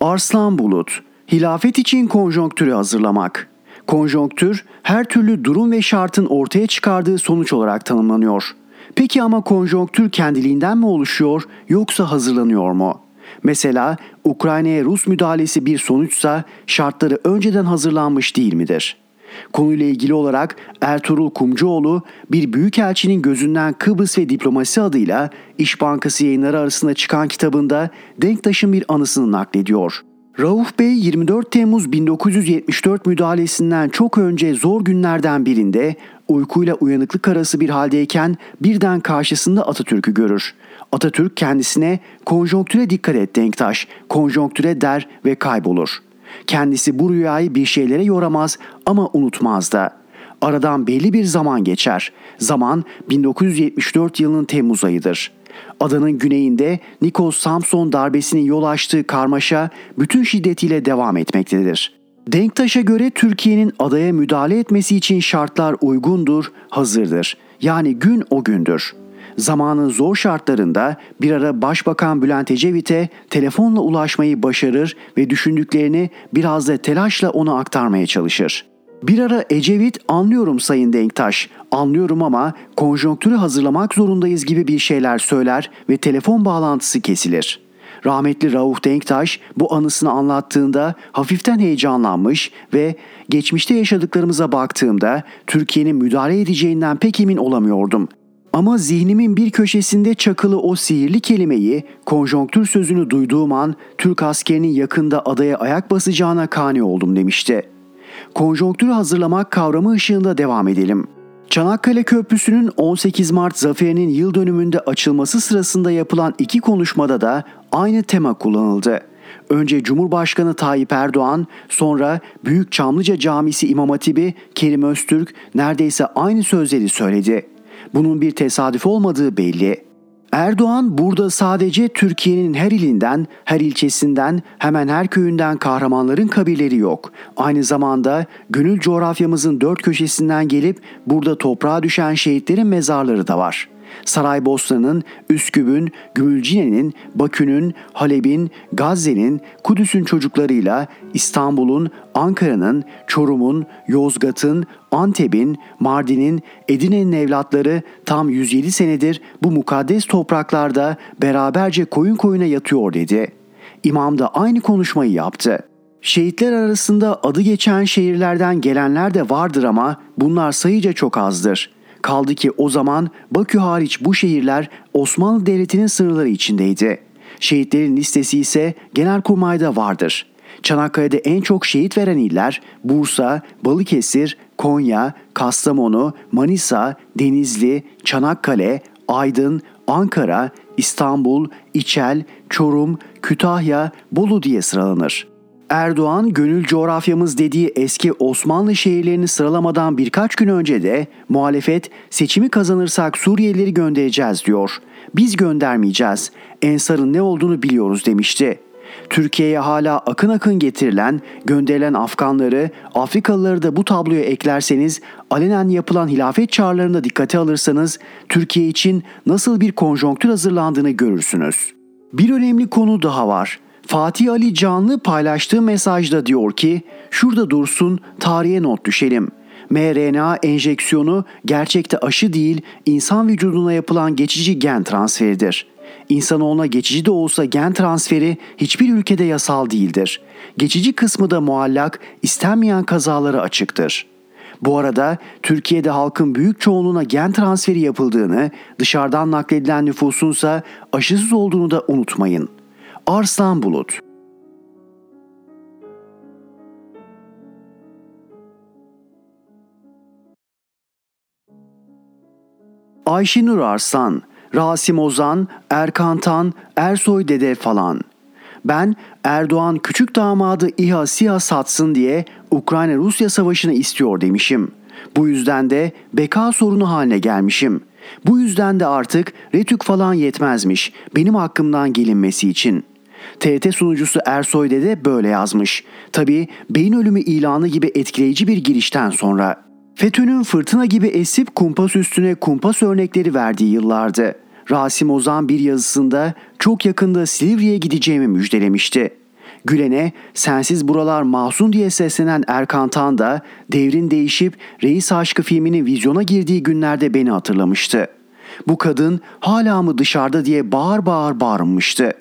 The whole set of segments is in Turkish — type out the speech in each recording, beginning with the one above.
Arslan Bulut, hilafet için konjonktürü hazırlamak. Konjonktür, her türlü durum ve şartın ortaya çıkardığı sonuç olarak tanımlanıyor. Peki ama konjonktür kendiliğinden mi oluşuyor yoksa hazırlanıyor mu? Mesela Ukrayna'ya Rus müdahalesi bir sonuçsa şartları önceden hazırlanmış değil midir? Konuyla ilgili olarak Ertuğrul Kumcuoğlu bir büyükelçinin gözünden Kıbrıs ve diplomasi adıyla İş Bankası yayınları arasında çıkan kitabında Denktaş'ın bir anısını naklediyor. Rauf Bey 24 Temmuz 1974 müdahalesinden çok önce zor günlerden birinde uykuyla uyanıklık arası bir haldeyken birden karşısında Atatürk'ü görür. Atatürk kendisine konjonktüre dikkat et Denktaş, konjonktüre der ve kaybolur. Kendisi bu rüyayı bir şeylere yoramaz ama unutmaz da. Aradan belli bir zaman geçer. Zaman 1974 yılının Temmuz ayıdır. Adanın güneyinde Nikos Samson darbesinin yol açtığı karmaşa bütün şiddetiyle devam etmektedir. Denktaş'a göre Türkiye'nin adaya müdahale etmesi için şartlar uygundur, hazırdır. Yani gün o gündür. Zamanın zor şartlarında bir ara Başbakan Bülent Ecevit'e telefonla ulaşmayı başarır ve düşündüklerini biraz da telaşla ona aktarmaya çalışır. Bir ara Ecevit anlıyorum Sayın Denktaş, anlıyorum ama konjonktürü hazırlamak zorundayız gibi bir şeyler söyler ve telefon bağlantısı kesilir. Rahmetli Rauf Denktaş bu anısını anlattığında hafiften heyecanlanmış ve geçmişte yaşadıklarımıza baktığımda Türkiye'nin müdahale edeceğinden pek emin olamıyordum. Ama zihnimin bir köşesinde çakılı o sihirli kelimeyi, konjonktür sözünü duyduğum an Türk askerinin yakında adaya ayak basacağına kani oldum demişti. Konjonktürü hazırlamak kavramı ışığında devam edelim. Çanakkale Köprüsü'nün 18 Mart zaferinin yıl dönümünde açılması sırasında yapılan iki konuşmada da aynı tema kullanıldı. Önce Cumhurbaşkanı Tayyip Erdoğan, sonra Büyük Çamlıca Camisi İmam Hatibi Kerim Öztürk neredeyse aynı sözleri söyledi. Bunun bir tesadüf olmadığı belli. Erdoğan burada sadece Türkiye'nin her ilinden, her ilçesinden, hemen her köyünden kahramanların kabirleri yok. Aynı zamanda gönül coğrafyamızın dört köşesinden gelip burada toprağa düşen şehitlerin mezarları da var.'' Saraybosna'nın, Üsküp'ün, Gümülcine'nin, Bakü'nün, Halep'in, Gazze'nin, Kudüs'ün çocuklarıyla İstanbul'un, Ankara'nın, Çorum'un, Yozgat'ın, Antep'in, Mardin'in, Edine'nin evlatları tam 107 senedir bu mukaddes topraklarda beraberce koyun koyuna yatıyor dedi. İmam da aynı konuşmayı yaptı. Şehitler arasında adı geçen şehirlerden gelenler de vardır ama bunlar sayıca çok azdır.'' Kaldı ki o zaman Bakü hariç bu şehirler Osmanlı Devleti'nin sınırları içindeydi. Şehitlerin listesi ise Genelkurmay'da vardır. Çanakkale'de en çok şehit veren iller Bursa, Balıkesir, Konya, Kastamonu, Manisa, Denizli, Çanakkale, Aydın, Ankara, İstanbul, İçel, Çorum, Kütahya, Bolu diye sıralanır. Erdoğan gönül coğrafyamız dediği eski Osmanlı şehirlerini sıralamadan birkaç gün önce de muhalefet seçimi kazanırsak Suriyelileri göndereceğiz diyor. Biz göndermeyeceğiz. Ensar'ın ne olduğunu biliyoruz demişti. Türkiye'ye hala akın akın getirilen, gönderilen Afganları, Afrikalıları da bu tabloya eklerseniz, alenen yapılan hilafet çağrılarında dikkate alırsanız Türkiye için nasıl bir konjonktür hazırlandığını görürsünüz. Bir önemli konu daha var. Fatih Ali Canlı paylaştığı mesajda diyor ki, şurada dursun tarihe not düşelim. mRNA enjeksiyonu gerçekte aşı değil, insan vücuduna yapılan geçici gen transferidir. İnsanoğluna geçici de olsa gen transferi hiçbir ülkede yasal değildir. Geçici kısmı da muallak, istenmeyen kazalara açıktır. Bu arada Türkiye'de halkın büyük çoğunluğuna gen transferi yapıldığını, dışarıdan nakledilen nüfusunsa aşısız olduğunu da unutmayın.'' Arslan Bulut Ayşenur Arslan, Rasim Ozan, Erkan Tan, Ersoy Dede falan. Ben Erdoğan küçük damadı İHA SİHA satsın diye Ukrayna-Rusya savaşını istiyor demişim. Bu yüzden de beka sorunu haline gelmişim. Bu yüzden de artık retük falan yetmezmiş benim hakkımdan gelinmesi için. TRT sunucusu Ersoy de böyle yazmış. Tabi beyin ölümü ilanı gibi etkileyici bir girişten sonra. FETÖ'nün fırtına gibi esip kumpas üstüne kumpas örnekleri verdiği yıllardı. Rasim Ozan bir yazısında çok yakında Silivri'ye gideceğimi müjdelemişti. Gülen'e sensiz buralar mahzun diye seslenen Erkan Tan da devrin değişip Reis Aşkı filminin vizyona girdiği günlerde beni hatırlamıştı. Bu kadın hala mı dışarıda diye bağır bağır bağırmıştı.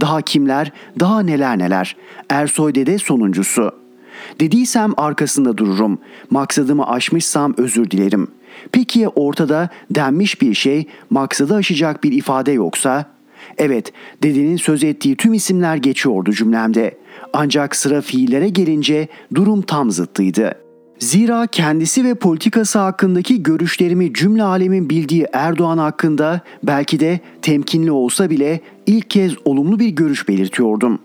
Daha kimler, daha neler neler. Ersoy Dede sonuncusu. Dediysem arkasında dururum. Maksadımı aşmışsam özür dilerim. Peki ya ortada denmiş bir şey, maksadı aşacak bir ifade yoksa Evet, dedenin söz ettiği tüm isimler geçiyordu cümlemde. Ancak sıra fiillere gelince durum tam zıttıydı. Zira kendisi ve politikası hakkındaki görüşlerimi cümle alemin bildiği Erdoğan hakkında belki de temkinli olsa bile ilk kez olumlu bir görüş belirtiyordum.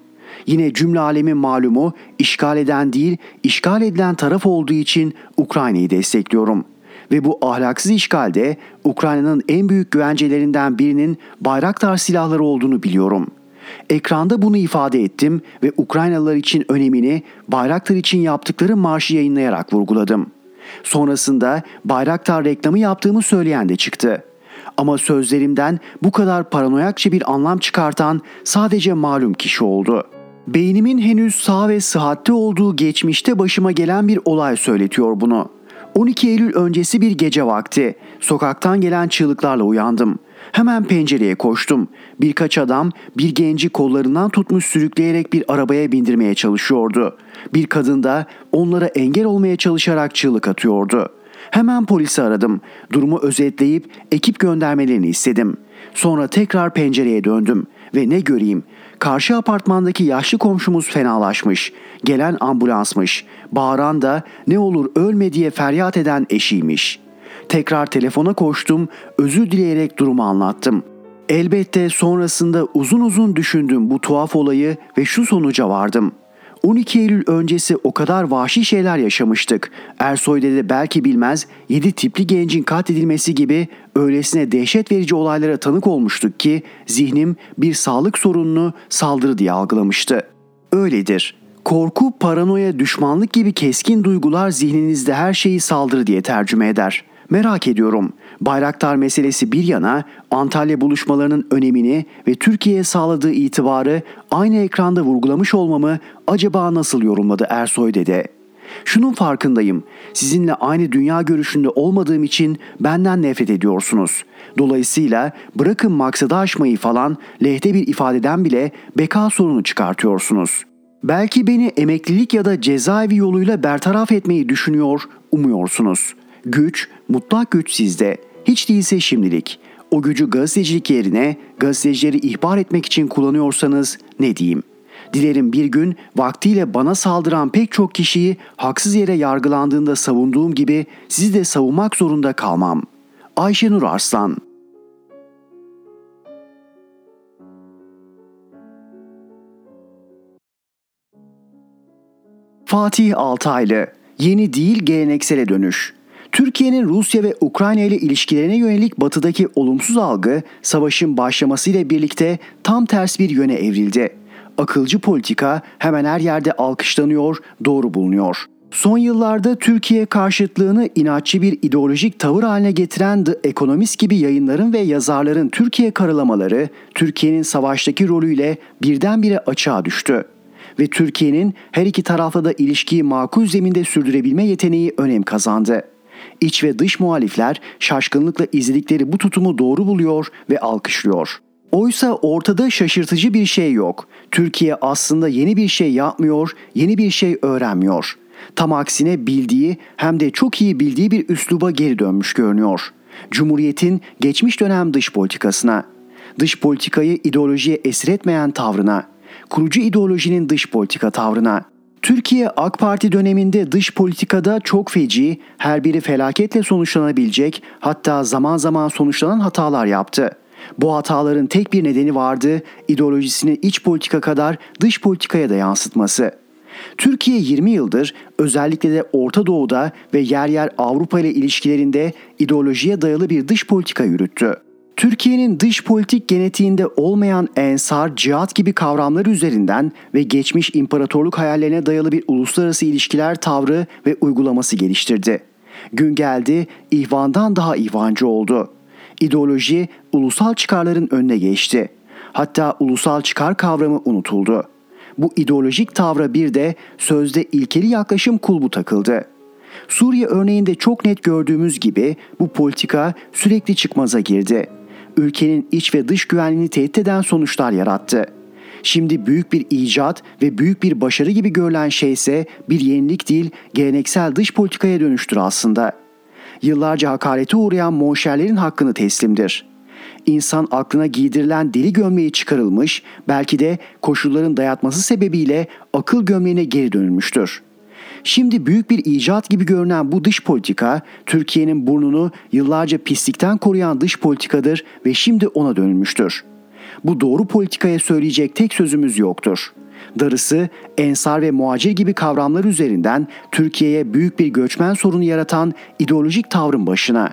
Yine cümle alemin malumu işgal eden değil, işgal edilen taraf olduğu için Ukrayna'yı destekliyorum.'' ve bu ahlaksız işgalde Ukrayna'nın en büyük güvencelerinden birinin Bayraktar silahları olduğunu biliyorum. Ekranda bunu ifade ettim ve Ukraynalılar için önemini Bayraktar için yaptıkları marşı yayınlayarak vurguladım. Sonrasında Bayraktar reklamı yaptığımı söyleyen de çıktı. Ama sözlerimden bu kadar paranoyakça bir anlam çıkartan sadece malum kişi oldu. Beynimin henüz sağ ve sıhhatli olduğu geçmişte başıma gelen bir olay söyletiyor bunu.'' 12 Eylül öncesi bir gece vakti. Sokaktan gelen çığlıklarla uyandım. Hemen pencereye koştum. Birkaç adam bir genci kollarından tutmuş sürükleyerek bir arabaya bindirmeye çalışıyordu. Bir kadın da onlara engel olmaya çalışarak çığlık atıyordu. Hemen polisi aradım. Durumu özetleyip ekip göndermelerini istedim. Sonra tekrar pencereye döndüm ve ne göreyim Karşı apartmandaki yaşlı komşumuz fenalaşmış. Gelen ambulansmış. Bağıran da ne olur ölme diye feryat eden eşiymiş. Tekrar telefona koştum, özür dileyerek durumu anlattım. Elbette sonrasında uzun uzun düşündüm bu tuhaf olayı ve şu sonuca vardım. 12 Eylül öncesi o kadar vahşi şeyler yaşamıştık. Ersoy dede belki bilmez 7 tipli gencin katledilmesi gibi öylesine dehşet verici olaylara tanık olmuştuk ki zihnim bir sağlık sorununu saldırı diye algılamıştı. Öyledir. Korku, paranoya, düşmanlık gibi keskin duygular zihninizde her şeyi saldırı diye tercüme eder. Merak ediyorum. Bayraktar meselesi bir yana Antalya buluşmalarının önemini ve Türkiye'ye sağladığı itibarı aynı ekranda vurgulamış olmamı acaba nasıl yorumladı Ersoy dede? Şunun farkındayım. Sizinle aynı dünya görüşünde olmadığım için benden nefret ediyorsunuz. Dolayısıyla bırakın maksadı aşmayı falan lehte bir ifadeden bile beka sorunu çıkartıyorsunuz. Belki beni emeklilik ya da cezaevi yoluyla bertaraf etmeyi düşünüyor, umuyorsunuz. Güç, mutlak güç sizde. Hiç değilse şimdilik. O gücü gazetecilik yerine gazetecileri ihbar etmek için kullanıyorsanız ne diyeyim? Dilerim bir gün vaktiyle bana saldıran pek çok kişiyi haksız yere yargılandığında savunduğum gibi sizi de savunmak zorunda kalmam. Ayşenur Arslan Fatih Altaylı Yeni değil geleneksele dönüş Türkiye'nin Rusya ve Ukrayna ile ilişkilerine yönelik batıdaki olumsuz algı savaşın başlamasıyla birlikte tam ters bir yöne evrildi. Akılcı politika hemen her yerde alkışlanıyor, doğru bulunuyor. Son yıllarda Türkiye karşıtlığını inatçı bir ideolojik tavır haline getiren The Economist gibi yayınların ve yazarların Türkiye karalamaları Türkiye'nin savaştaki rolüyle birdenbire açığa düştü ve Türkiye'nin her iki tarafla da ilişkiyi makul zeminde sürdürebilme yeteneği önem kazandı. İç ve dış muhalifler şaşkınlıkla izledikleri bu tutumu doğru buluyor ve alkışlıyor. Oysa ortada şaşırtıcı bir şey yok. Türkiye aslında yeni bir şey yapmıyor, yeni bir şey öğrenmiyor. Tam aksine bildiği hem de çok iyi bildiği bir üsluba geri dönmüş görünüyor. Cumhuriyetin geçmiş dönem dış politikasına, dış politikayı ideolojiye esir etmeyen tavrına, kurucu ideolojinin dış politika tavrına, Türkiye AK Parti döneminde dış politikada çok feci, her biri felaketle sonuçlanabilecek, hatta zaman zaman sonuçlanan hatalar yaptı. Bu hataların tek bir nedeni vardı, ideolojisini iç politika kadar dış politikaya da yansıtması. Türkiye 20 yıldır özellikle de Orta Doğu'da ve yer yer Avrupa ile ilişkilerinde ideolojiye dayalı bir dış politika yürüttü. Türkiye'nin dış politik genetiğinde olmayan ensar, cihat gibi kavramlar üzerinden ve geçmiş imparatorluk hayallerine dayalı bir uluslararası ilişkiler tavrı ve uygulaması geliştirdi. Gün geldi, ihvandan daha ihvancı oldu. İdeoloji ulusal çıkarların önüne geçti. Hatta ulusal çıkar kavramı unutuldu. bu ideolojik tavra bir de sözde ilkeli yaklaşım kulbu takıldı. Suriye örneğinde çok net gördüğümüz gibi bu politika sürekli çıkmaza girdi. Ülkenin iç ve dış güvenliğini tehdit eden sonuçlar yarattı. Şimdi büyük bir icat ve büyük bir başarı gibi görülen şey ise bir yenilik değil, geleneksel dış politikaya dönüştür aslında. Yıllarca hakarete uğrayan monşerlerin hakkını teslimdir. İnsan aklına giydirilen deli gömleği çıkarılmış, belki de koşulların dayatması sebebiyle akıl gömleğine geri dönülmüştür.'' Şimdi büyük bir icat gibi görünen bu dış politika Türkiye'nin burnunu yıllarca pislikten koruyan dış politikadır ve şimdi ona dönülmüştür. Bu doğru politikaya söyleyecek tek sözümüz yoktur. Darısı ensar ve muacir gibi kavramlar üzerinden Türkiye'ye büyük bir göçmen sorunu yaratan ideolojik tavrın başına.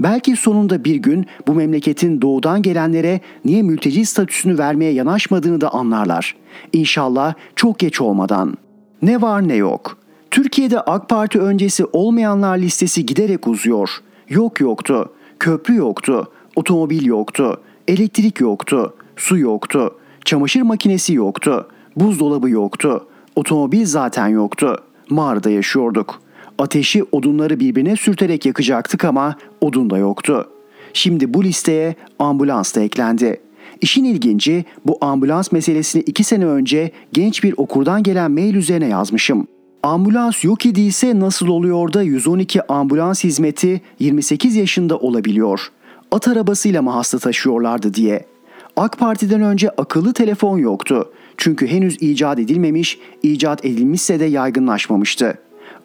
Belki sonunda bir gün bu memleketin doğudan gelenlere niye mülteci statüsünü vermeye yanaşmadığını da anlarlar. İnşallah çok geç olmadan. Ne var ne yok. Türkiye'de AK Parti öncesi olmayanlar listesi giderek uzuyor. Yok yoktu, köprü yoktu, otomobil yoktu, elektrik yoktu, su yoktu, çamaşır makinesi yoktu, buzdolabı yoktu, otomobil zaten yoktu. Mağarada yaşıyorduk. Ateşi odunları birbirine sürterek yakacaktık ama odun da yoktu. Şimdi bu listeye ambulans da eklendi. İşin ilginci bu ambulans meselesini iki sene önce genç bir okurdan gelen mail üzerine yazmışım. Ambulans yok idiyse nasıl oluyor da 112 ambulans hizmeti 28 yaşında olabiliyor? At arabasıyla mı hasta taşıyorlardı diye. AK Parti'den önce akıllı telefon yoktu. Çünkü henüz icat edilmemiş, icat edilmişse de yaygınlaşmamıştı.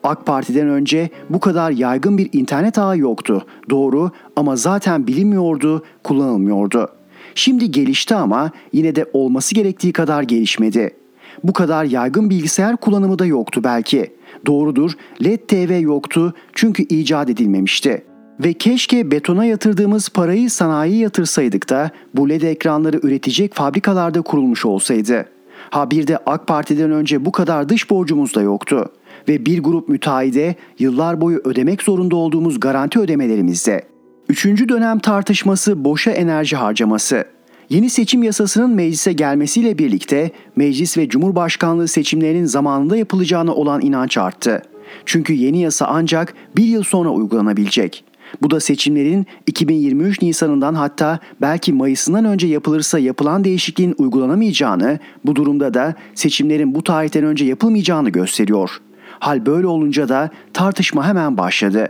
AK Parti'den önce bu kadar yaygın bir internet ağı yoktu. Doğru ama zaten bilinmiyordu, kullanılmıyordu. Şimdi gelişti ama yine de olması gerektiği kadar gelişmedi.'' Bu kadar yaygın bilgisayar kullanımı da yoktu belki. Doğrudur, LED TV yoktu çünkü icat edilmemişti. Ve keşke betona yatırdığımız parayı sanayiye yatırsaydık da bu LED ekranları üretecek fabrikalarda kurulmuş olsaydı. Ha bir de AK Parti'den önce bu kadar dış borcumuz da yoktu. Ve bir grup müteahhide yıllar boyu ödemek zorunda olduğumuz garanti ödemelerimizde. Üçüncü dönem tartışması boşa enerji harcaması. Yeni seçim yasasının meclise gelmesiyle birlikte meclis ve cumhurbaşkanlığı seçimlerinin zamanında yapılacağına olan inanç arttı. Çünkü yeni yasa ancak bir yıl sonra uygulanabilecek. Bu da seçimlerin 2023 Nisan'ından hatta belki Mayıs'ından önce yapılırsa yapılan değişikliğin uygulanamayacağını, bu durumda da seçimlerin bu tarihten önce yapılmayacağını gösteriyor. Hal böyle olunca da tartışma hemen başladı.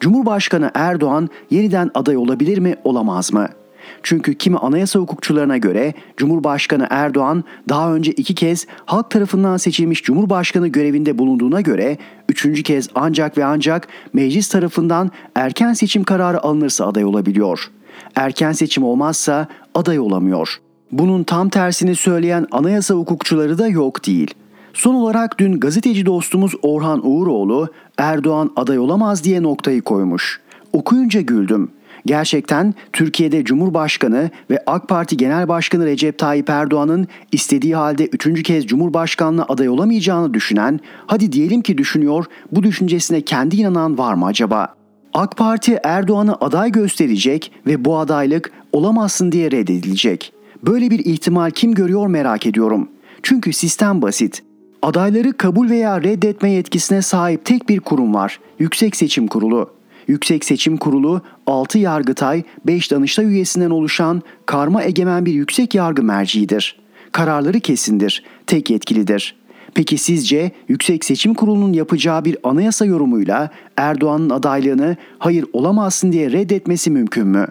Cumhurbaşkanı Erdoğan yeniden aday olabilir mi, olamaz mı? Çünkü kimi anayasa hukukçularına göre Cumhurbaşkanı Erdoğan daha önce iki kez halk tarafından seçilmiş Cumhurbaşkanı görevinde bulunduğuna göre üçüncü kez ancak ve ancak meclis tarafından erken seçim kararı alınırsa aday olabiliyor. Erken seçim olmazsa aday olamıyor. Bunun tam tersini söyleyen anayasa hukukçuları da yok değil. Son olarak dün gazeteci dostumuz Orhan Uğuroğlu Erdoğan aday olamaz diye noktayı koymuş. Okuyunca güldüm. Gerçekten Türkiye'de Cumhurbaşkanı ve AK Parti Genel Başkanı Recep Tayyip Erdoğan'ın istediği halde üçüncü kez Cumhurbaşkanlığı aday olamayacağını düşünen, hadi diyelim ki düşünüyor, bu düşüncesine kendi inanan var mı acaba? AK Parti Erdoğan'ı aday gösterecek ve bu adaylık olamazsın diye reddedilecek. Böyle bir ihtimal kim görüyor merak ediyorum. Çünkü sistem basit. Adayları kabul veya reddetme yetkisine sahip tek bir kurum var. Yüksek Seçim Kurulu. Yüksek Seçim Kurulu 6 yargıtay 5 danıştay üyesinden oluşan karma egemen bir yüksek yargı merciidir. Kararları kesindir, tek yetkilidir. Peki sizce Yüksek Seçim Kurulu'nun yapacağı bir anayasa yorumuyla Erdoğan'ın adaylığını hayır olamazsın diye reddetmesi mümkün mü?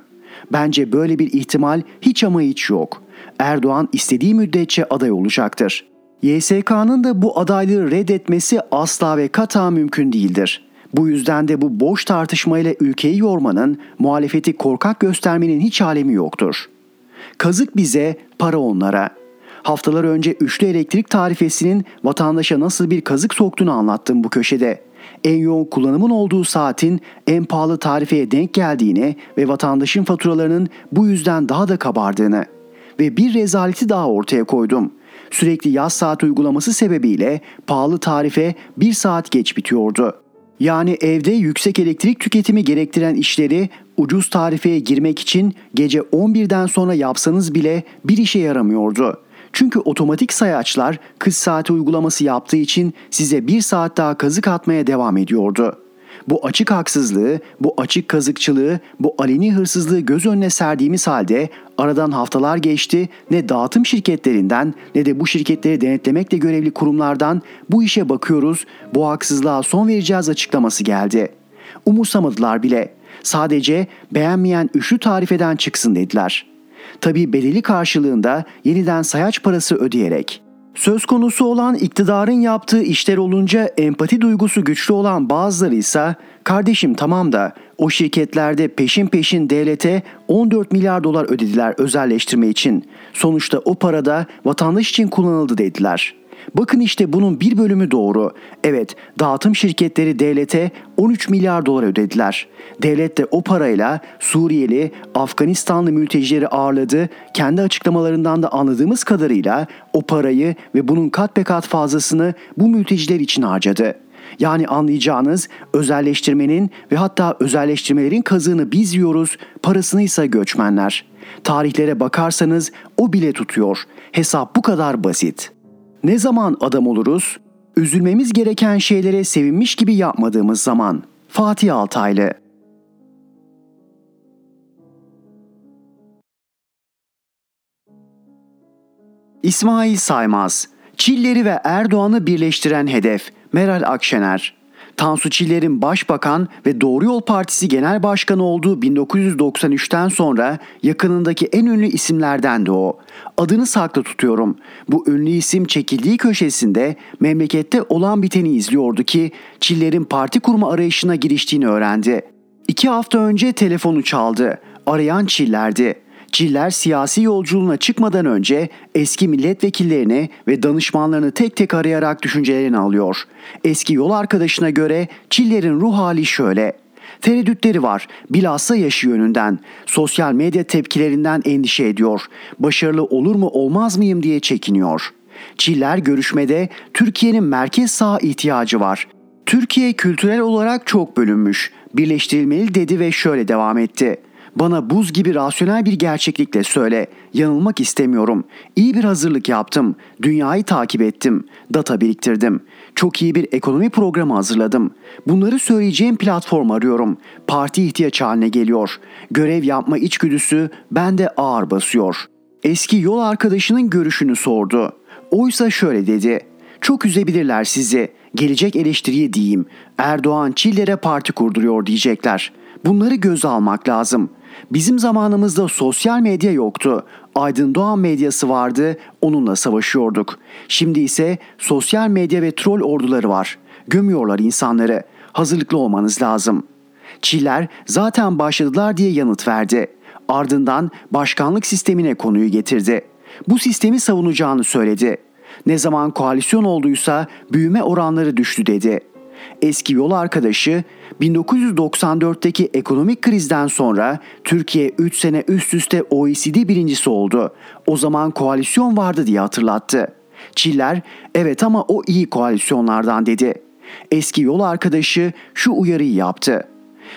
Bence böyle bir ihtimal hiç ama hiç yok. Erdoğan istediği müddetçe aday olacaktır. YSK'nın da bu adaylığı reddetmesi asla ve kata mümkün değildir. Bu yüzden de bu boş tartışmayla ülkeyi yormanın, muhalefeti korkak göstermenin hiç alemi yoktur. Kazık bize, para onlara. Haftalar önce üçlü elektrik tarifesinin vatandaşa nasıl bir kazık soktuğunu anlattım bu köşede. En yoğun kullanımın olduğu saatin en pahalı tarifeye denk geldiğini ve vatandaşın faturalarının bu yüzden daha da kabardığını ve bir rezaleti daha ortaya koydum. Sürekli yaz saat uygulaması sebebiyle pahalı tarife bir saat geç bitiyordu. Yani evde yüksek elektrik tüketimi gerektiren işleri ucuz tarifeye girmek için gece 11'den sonra yapsanız bile bir işe yaramıyordu. Çünkü otomatik sayaçlar kız saati uygulaması yaptığı için size bir saat daha kazık atmaya devam ediyordu. Bu açık haksızlığı, bu açık kazıkçılığı, bu aleni hırsızlığı göz önüne serdiğimiz halde aradan haftalar geçti ne dağıtım şirketlerinden ne de bu şirketleri denetlemekle görevli kurumlardan bu işe bakıyoruz, bu haksızlığa son vereceğiz açıklaması geldi. Umursamadılar bile. Sadece beğenmeyen üçlü tarifeden çıksın dediler. Tabi bedeli karşılığında yeniden sayaç parası ödeyerek. Söz konusu olan iktidarın yaptığı işler olunca empati duygusu güçlü olan bazıları ise kardeşim tamam da o şirketlerde peşin peşin devlete 14 milyar dolar ödediler özelleştirme için. Sonuçta o para da vatandaş için kullanıldı dediler.'' Bakın işte bunun bir bölümü doğru. Evet, dağıtım şirketleri devlete 13 milyar dolar ödediler. Devlet de o parayla Suriyeli, Afganistanlı mültecileri ağırladı. Kendi açıklamalarından da anladığımız kadarıyla o parayı ve bunun kat be kat fazlasını bu mülteciler için harcadı. Yani anlayacağınız özelleştirmenin ve hatta özelleştirmelerin kazığını biz yiyoruz, parasını ise göçmenler. Tarihlere bakarsanız o bile tutuyor. Hesap bu kadar basit.'' Ne zaman adam oluruz? Üzülmemiz gereken şeylere sevinmiş gibi yapmadığımız zaman. Fatih Altaylı İsmail Saymaz Çilleri ve Erdoğan'ı birleştiren hedef Meral Akşener Tansu Çiller'in başbakan ve Doğru Yol Partisi Genel Başkanı olduğu 1993'ten sonra yakınındaki en ünlü isimlerdendi o. Adını saklı tutuyorum. Bu ünlü isim çekildiği köşesinde memlekette olan biteni izliyordu ki Çiller'in parti kurma arayışına giriştiğini öğrendi. İki hafta önce telefonu çaldı. Arayan Çiller'di. Çiller siyasi yolculuğuna çıkmadan önce eski milletvekillerini ve danışmanlarını tek tek arayarak düşüncelerini alıyor. Eski yol arkadaşına göre Çiller'in ruh hali şöyle. Tereddütleri var. Bilhassa yaşı yönünden. Sosyal medya tepkilerinden endişe ediyor. Başarılı olur mu olmaz mıyım diye çekiniyor. Çiller görüşmede Türkiye'nin merkez sağ ihtiyacı var. Türkiye kültürel olarak çok bölünmüş. Birleştirilmeli dedi ve şöyle devam etti. Bana buz gibi rasyonel bir gerçeklikle söyle. Yanılmak istemiyorum. İyi bir hazırlık yaptım. Dünyayı takip ettim. Data biriktirdim. Çok iyi bir ekonomi programı hazırladım. Bunları söyleyeceğim platform arıyorum. Parti ihtiyaç haline geliyor. Görev yapma içgüdüsü bende ağır basıyor. Eski yol arkadaşının görüşünü sordu. Oysa şöyle dedi. Çok üzebilirler sizi. Gelecek eleştiriye diyeyim. Erdoğan Çiller'e parti kurduruyor diyecekler. Bunları göze almak lazım. Bizim zamanımızda sosyal medya yoktu. Aydın Doğan medyası vardı, onunla savaşıyorduk. Şimdi ise sosyal medya ve troll orduları var. Gömüyorlar insanları. Hazırlıklı olmanız lazım. Çiller zaten başladılar diye yanıt verdi. Ardından başkanlık sistemine konuyu getirdi. Bu sistemi savunacağını söyledi. Ne zaman koalisyon olduysa büyüme oranları düştü dedi.'' Eski yol arkadaşı 1994'teki ekonomik krizden sonra Türkiye 3 sene üst üste OECD birincisi oldu. O zaman koalisyon vardı diye hatırlattı. Çiller evet ama o iyi koalisyonlardan dedi. Eski yol arkadaşı şu uyarıyı yaptı.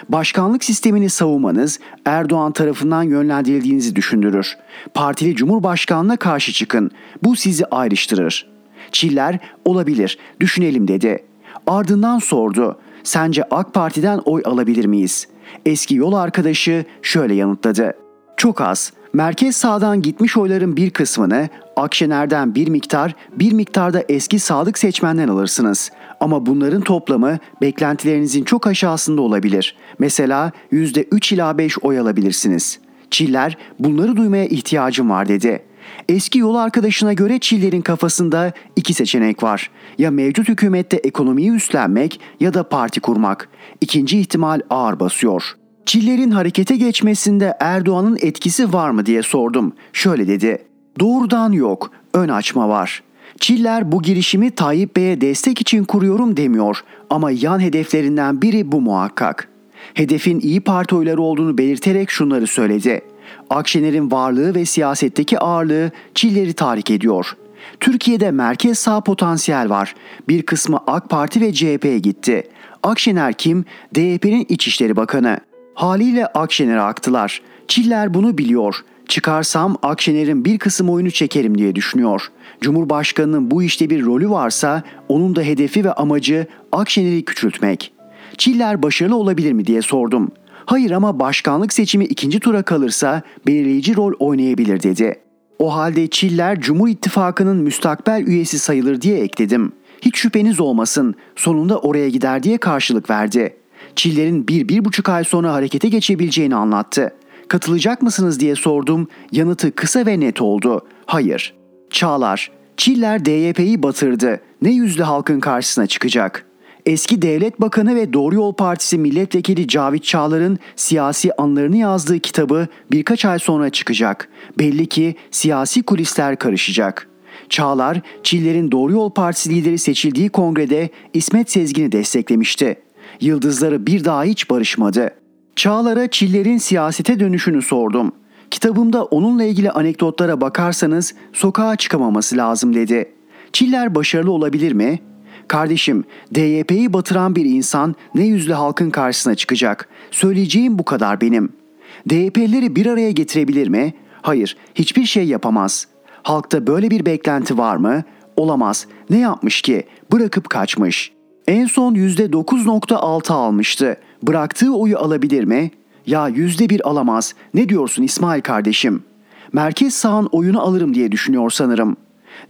Başkanlık sistemini savunmanız Erdoğan tarafından yönlendirildiğinizi düşündürür. Partili Cumhurbaşkanlığına karşı çıkın. Bu sizi ayrıştırır. Çiller olabilir, düşünelim dedi. Ardından sordu. Sence AK Parti'den oy alabilir miyiz? Eski yol arkadaşı şöyle yanıtladı. Çok az. Merkez sağdan gitmiş oyların bir kısmını Akşener'den bir miktar, bir miktarda eski sadık seçmenden alırsınız. Ama bunların toplamı beklentilerinizin çok aşağısında olabilir. Mesela %3 ila 5 oy alabilirsiniz. Çiller bunları duymaya ihtiyacım var dedi. Eski yol arkadaşına göre Çiller'in kafasında iki seçenek var. Ya mevcut hükümette ekonomiyi üstlenmek ya da parti kurmak. İkinci ihtimal ağır basıyor. Çiller'in harekete geçmesinde Erdoğan'ın etkisi var mı diye sordum. Şöyle dedi. Doğrudan yok, ön açma var. Çiller bu girişimi Tayyip Bey'e destek için kuruyorum demiyor ama yan hedeflerinden biri bu muhakkak. Hedefin iyi Parti oyları olduğunu belirterek şunları söyledi. Akşener'in varlığı ve siyasetteki ağırlığı Çiller'i tahrik ediyor. Türkiye'de merkez sağ potansiyel var. Bir kısmı AK Parti ve CHP'ye gitti. Akşener kim? DYP'nin İçişleri Bakanı. Haliyle Akşener'e aktılar. Çiller bunu biliyor. Çıkarsam Akşener'in bir kısım oyunu çekerim diye düşünüyor. Cumhurbaşkanının bu işte bir rolü varsa onun da hedefi ve amacı Akşener'i küçültmek. Çiller başarılı olabilir mi diye sordum. Hayır ama başkanlık seçimi ikinci tura kalırsa belirleyici rol oynayabilir dedi. O halde Çiller Cumhur İttifakı'nın müstakbel üyesi sayılır diye ekledim. Hiç şüpheniz olmasın sonunda oraya gider diye karşılık verdi. Çiller'in bir, bir buçuk ay sonra harekete geçebileceğini anlattı. Katılacak mısınız diye sordum. Yanıtı kısa ve net oldu. Hayır. Çağlar, Çiller DYP'yi batırdı. Ne yüzle halkın karşısına çıkacak? Eski Devlet Bakanı ve Doğru Yol Partisi Milletvekili Cavit Çağlar'ın siyasi anlarını yazdığı kitabı birkaç ay sonra çıkacak. Belli ki siyasi kulisler karışacak. Çağlar, Çiller'in Doğru Yol Partisi lideri seçildiği kongrede İsmet Sezgin'i desteklemişti. Yıldızları bir daha hiç barışmadı. Çağlar'a Çiller'in siyasete dönüşünü sordum. Kitabımda onunla ilgili anekdotlara bakarsanız sokağa çıkamaması lazım dedi. Çiller başarılı olabilir mi? Kardeşim, DYP'yi batıran bir insan ne yüzle halkın karşısına çıkacak? Söyleyeceğim bu kadar benim. DYP'lileri bir araya getirebilir mi? Hayır, hiçbir şey yapamaz. Halkta böyle bir beklenti var mı? Olamaz. Ne yapmış ki? Bırakıp kaçmış. En son %9.6 almıştı. Bıraktığı oyu alabilir mi? Ya %1 alamaz. Ne diyorsun İsmail kardeşim? Merkez sağın oyunu alırım diye düşünüyor sanırım.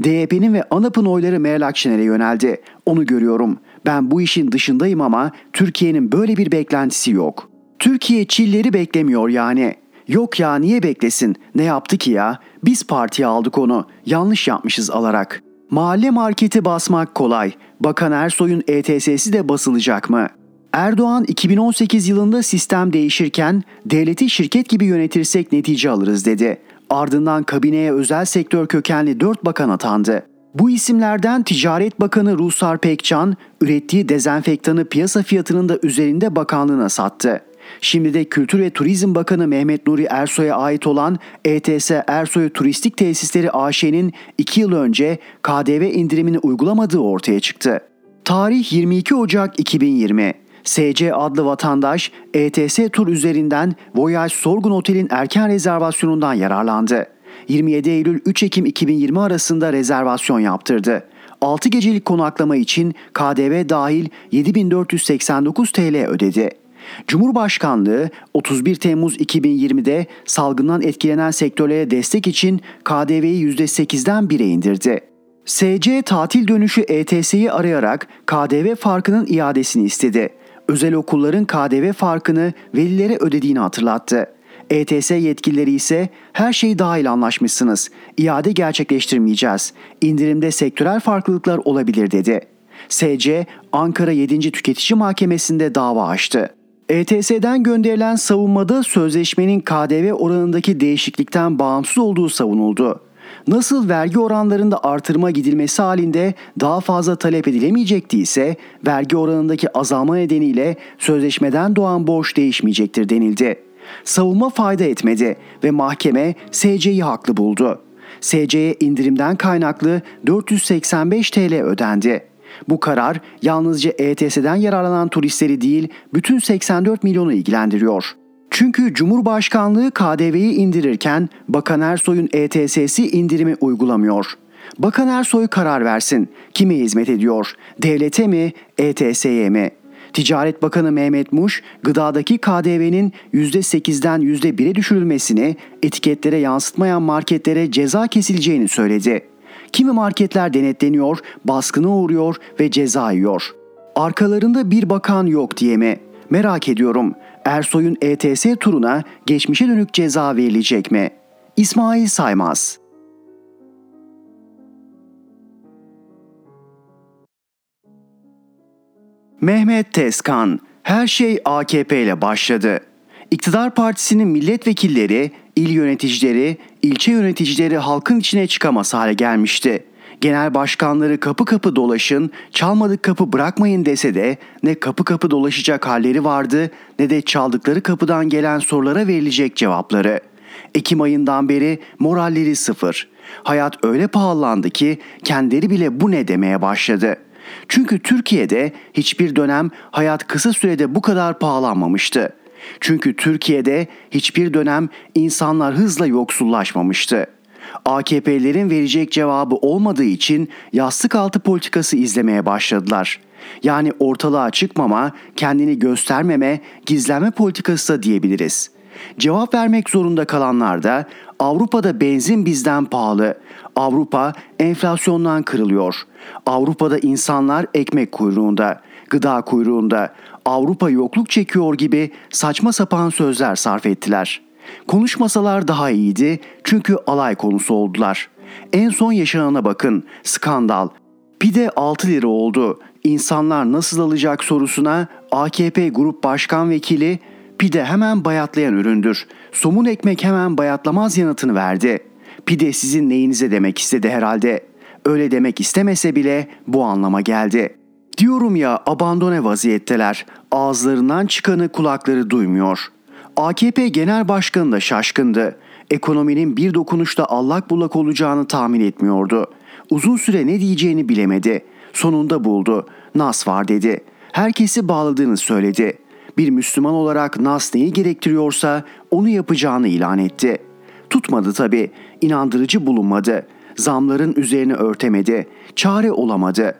DYP'nin ve ANAP'ın oyları Meral Akşener'e yöneldi. Onu görüyorum. Ben bu işin dışındayım ama Türkiye'nin böyle bir beklentisi yok. Türkiye Çilleri beklemiyor yani. Yok ya niye beklesin? Ne yaptı ki ya? Biz partiye aldık onu. Yanlış yapmışız alarak. Mahalle marketi basmak kolay. Bakan Ersoy'un ETS'si de basılacak mı? Erdoğan 2018 yılında sistem değişirken devleti şirket gibi yönetirsek netice alırız dedi. Ardından kabineye özel sektör kökenli 4 bakan atandı. Bu isimlerden Ticaret Bakanı Rusar Pekcan ürettiği dezenfektanı piyasa fiyatının da üzerinde bakanlığına sattı. Şimdi de Kültür ve Turizm Bakanı Mehmet Nuri Ersoy'a ait olan ETS Ersoy Turistik Tesisleri AŞ'nin 2 yıl önce KDV indirimini uygulamadığı ortaya çıktı. Tarih 22 Ocak 2020. SC adlı vatandaş ETS tur üzerinden Voyage Sorgun Otel'in erken rezervasyonundan yararlandı. 27 Eylül 3 Ekim 2020 arasında rezervasyon yaptırdı. 6 gecelik konaklama için KDV dahil 7489 TL ödedi. Cumhurbaşkanlığı 31 Temmuz 2020'de salgından etkilenen sektörlere destek için KDV'yi %8'den 1'e indirdi. SC tatil dönüşü ETS'yi arayarak KDV farkının iadesini istedi. Özel okulların KDV farkını velilere ödediğini hatırlattı. ETS yetkilileri ise her şey dahil anlaşmışsınız. İade gerçekleştirmeyeceğiz. İndirimde sektörel farklılıklar olabilir dedi. SC Ankara 7. Tüketici Mahkemesi'nde dava açtı. ETS'den gönderilen savunmada sözleşmenin KDV oranındaki değişiklikten bağımsız olduğu savunuldu. Nasıl vergi oranlarında artırma gidilmesi halinde daha fazla talep edilemeyecekti ise vergi oranındaki azalma nedeniyle sözleşmeden doğan borç değişmeyecektir denildi. Savunma fayda etmedi ve mahkeme SC'yi haklı buldu. SC'ye indirimden kaynaklı 485 TL ödendi. Bu karar yalnızca ETS'den yararlanan turistleri değil bütün 84 milyonu ilgilendiriyor. Çünkü Cumhurbaşkanlığı KDV'yi indirirken Bakan Ersoy'un ETS'si indirimi uygulamıyor. Bakan Ersoy karar versin. Kime hizmet ediyor? Devlete mi, ETS'ye mi? Ticaret Bakanı Mehmet Muş, gıdadaki KDV'nin %8'den %1'e düşürülmesini, etiketlere yansıtmayan marketlere ceza kesileceğini söyledi. Kimi marketler denetleniyor, baskına uğruyor ve ceza yiyor. Arkalarında bir bakan yok diye mi? Merak ediyorum. Ersoy'un ETS turuna geçmişe dönük ceza verilecek mi? İsmail Saymaz Mehmet Tezkan her şey AKP ile başladı. İktidar partisinin milletvekilleri, il yöneticileri, ilçe yöneticileri halkın içine çıkamaz hale gelmişti. Genel başkanları kapı kapı dolaşın, çalmadık kapı bırakmayın dese de ne kapı kapı dolaşacak halleri vardı ne de çaldıkları kapıdan gelen sorulara verilecek cevapları. Ekim ayından beri moralleri sıfır. Hayat öyle pahalandı ki kendileri bile bu ne demeye başladı. Çünkü Türkiye'de hiçbir dönem hayat kısa sürede bu kadar pahalanmamıştı. Çünkü Türkiye'de hiçbir dönem insanlar hızla yoksullaşmamıştı. AKP'lerin verecek cevabı olmadığı için yastık altı politikası izlemeye başladılar. Yani ortalığa çıkmama, kendini göstermeme, gizlenme politikası da diyebiliriz. Cevap vermek zorunda kalanlar da Avrupa'da benzin bizden pahalı. Avrupa enflasyondan kırılıyor. Avrupa'da insanlar ekmek kuyruğunda, gıda kuyruğunda. Avrupa yokluk çekiyor gibi saçma sapan sözler sarf ettiler. Konuşmasalar daha iyiydi çünkü alay konusu oldular. En son yaşanana bakın. Skandal. Pide 6 lira oldu. İnsanlar nasıl alacak sorusuna AKP Grup Başkan Vekili pide hemen bayatlayan üründür. Somun ekmek hemen bayatlamaz yanıtını verdi. Pide sizin neyinize demek istedi herhalde. Öyle demek istemese bile bu anlama geldi. Diyorum ya abandone vaziyetteler. Ağızlarından çıkanı kulakları duymuyor. AKP Genel Başkanı da şaşkındı. Ekonominin bir dokunuşta allak bullak olacağını tahmin etmiyordu. Uzun süre ne diyeceğini bilemedi. Sonunda buldu. Nas var dedi. Herkesi bağladığını söyledi. Bir Müslüman olarak Nas neyi gerektiriyorsa onu yapacağını ilan etti. Tutmadı tabi. İnandırıcı bulunmadı. Zamların üzerine örtemedi. Çare olamadı.